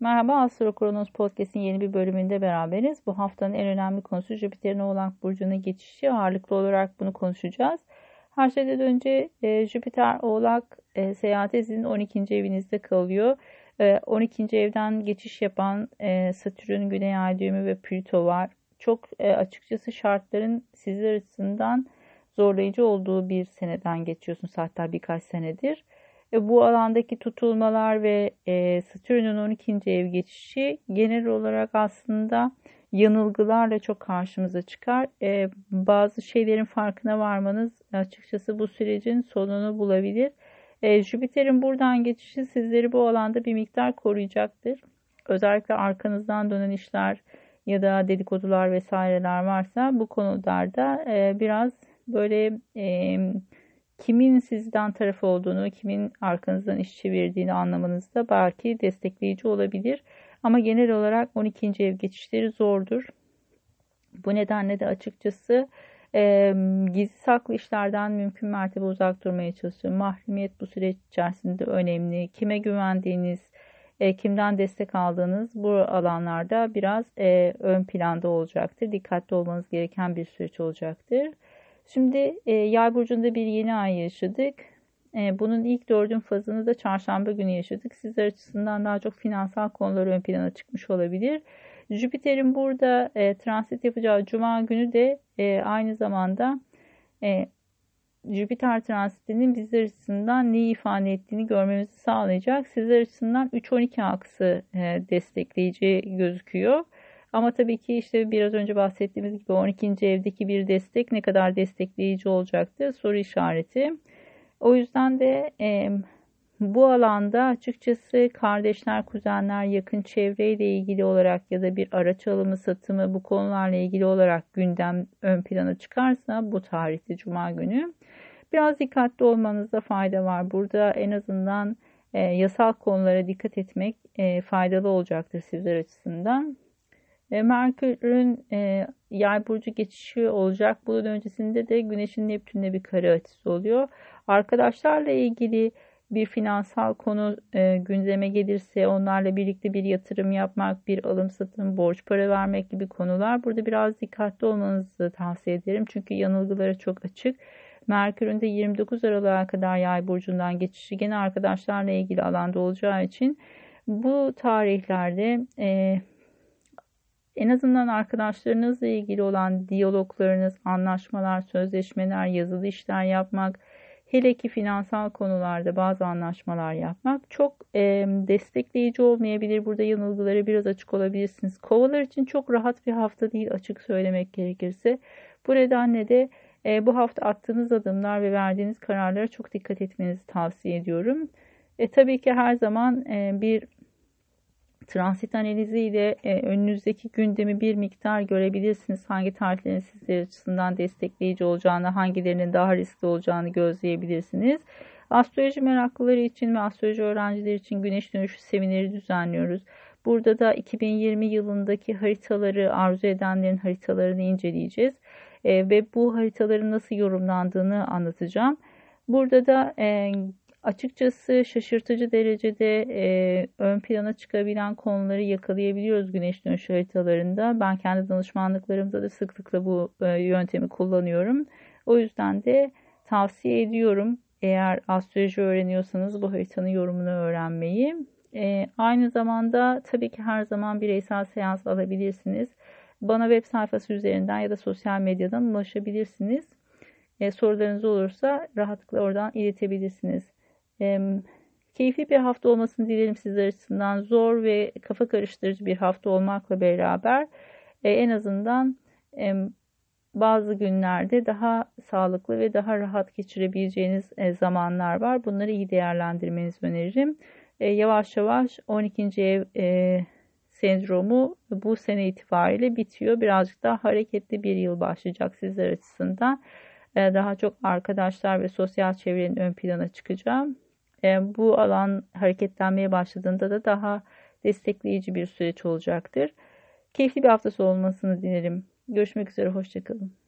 Merhaba Astro Kronos Podcast'in yeni bir bölümünde beraberiz. Bu haftanın en önemli konusu Jüpiter'in Oğlak Burcu'na geçişi. Ağırlıklı olarak bunu konuşacağız. Her şeyden önce e, Jüpiter Oğlak e, seyahate sizin 12. evinizde kalıyor. E, 12. evden geçiş yapan e, Satürn, Güney Ay düğümü ve Plüto var. Çok e, açıkçası şartların sizler açısından zorlayıcı olduğu bir seneden geçiyorsunuz hatta birkaç senedir. E, bu alandaki tutulmalar ve e, Satürn'ün 12. ev geçişi genel olarak aslında yanılgılarla çok karşımıza çıkar. E, bazı şeylerin farkına varmanız açıkçası bu sürecin sonunu bulabilir. E, Jüpiter'in buradan geçişi sizleri bu alanda bir miktar koruyacaktır. Özellikle arkanızdan dönen işler ya da dedikodular vesaireler varsa bu konularda e, biraz böyle e, kimin sizden tarafı olduğunu, kimin arkanızdan iş çevirdiğini anlamanızda belki destekleyici olabilir. Ama genel olarak 12. ev geçişleri zordur. Bu nedenle de açıkçası e, gizli saklı işlerden mümkün mertebe uzak durmaya çalışıyorum. Mahremiyet bu süreç içerisinde önemli. Kime güvendiğiniz, e, kimden destek aldığınız bu alanlarda biraz e, ön planda olacaktır. Dikkatli olmanız gereken bir süreç olacaktır. Şimdi e, yay burcunda bir yeni ay yaşadık. E, bunun ilk dördün fazını da çarşamba günü yaşadık. Sizler açısından daha çok finansal konular ön plana çıkmış olabilir. Jüpiter'in burada e, transit yapacağı cuma günü de e, aynı zamanda e, Jüpiter transitinin bizler açısından neyi ifade ettiğini görmemizi sağlayacak. Sizler açısından 3-12 aksı e, destekleyici gözüküyor. Ama tabii ki işte biraz önce bahsettiğimiz gibi 12. evdeki bir destek ne kadar destekleyici olacaktı soru işareti. O yüzden de e, bu alanda açıkçası kardeşler, kuzenler, yakın çevreyle ilgili olarak ya da bir araç alımı, satımı bu konularla ilgili olarak gündem ön plana çıkarsa bu tarihte Cuma günü biraz dikkatli olmanızda fayda var. Burada en azından e, yasal konulara dikkat etmek e, faydalı olacaktır sizler açısından. E, Merkür'ün e, yay burcu geçişi olacak. Bunun öncesinde de Güneş'in Neptün'le bir kare açısı oluyor. Arkadaşlarla ilgili bir finansal konu e, gündeme gelirse onlarla birlikte bir yatırım yapmak, bir alım satım, borç para vermek gibi konular burada biraz dikkatli olmanızı tavsiye ederim. Çünkü yanılgıları çok açık. Merkür'ün de 29 Aralık'a kadar yay burcundan geçişi gene arkadaşlarla ilgili alanda olacağı için bu tarihlerde e, en azından arkadaşlarınızla ilgili olan diyaloglarınız, anlaşmalar, sözleşmeler, yazılı işler yapmak, hele ki finansal konularda bazı anlaşmalar yapmak çok e, destekleyici olmayabilir. Burada yanılgılara biraz açık olabilirsiniz. Kovalar için çok rahat bir hafta değil açık söylemek gerekirse. Bu nedenle de e, bu hafta attığınız adımlar ve verdiğiniz kararlara çok dikkat etmenizi tavsiye ediyorum. E, tabii ki her zaman e, bir transit analizi ile e, önünüzdeki gündemi bir miktar görebilirsiniz. Hangi tarihlerin sizler açısından destekleyici olacağını, hangilerinin daha riskli olacağını gözleyebilirsiniz. Astroloji meraklıları için ve astroloji öğrencileri için güneş dönüşü semineri düzenliyoruz. Burada da 2020 yılındaki haritaları arzu edenlerin haritalarını inceleyeceğiz. E, ve bu haritaların nasıl yorumlandığını anlatacağım. Burada da e, Açıkçası şaşırtıcı derecede e, ön plana çıkabilen konuları yakalayabiliyoruz güneş dönüşü haritalarında. Ben kendi danışmanlıklarımda da sıklıkla bu e, yöntemi kullanıyorum. O yüzden de tavsiye ediyorum eğer astroloji öğreniyorsanız bu haritanın yorumunu öğrenmeyi. E, aynı zamanda tabii ki her zaman bireysel seans alabilirsiniz. Bana web sayfası üzerinden ya da sosyal medyadan ulaşabilirsiniz. E, sorularınız olursa rahatlıkla oradan iletebilirsiniz. E, keyifli bir hafta olmasını dilerim sizler açısından. Zor ve kafa karıştırıcı bir hafta olmakla beraber e, en azından e, bazı günlerde daha sağlıklı ve daha rahat geçirebileceğiniz e, zamanlar var. Bunları iyi değerlendirmenizi öneririm. E, yavaş yavaş 12. ev e, sendromu bu sene itibariyle bitiyor. Birazcık daha hareketli bir yıl başlayacak sizler açısından. E, daha çok arkadaşlar ve sosyal çevrenin ön plana çıkacağım. E, bu alan hareketlenmeye başladığında da daha destekleyici bir süreç olacaktır. Keyifli bir haftası olmasını dilerim. Görüşmek üzere, hoşçakalın.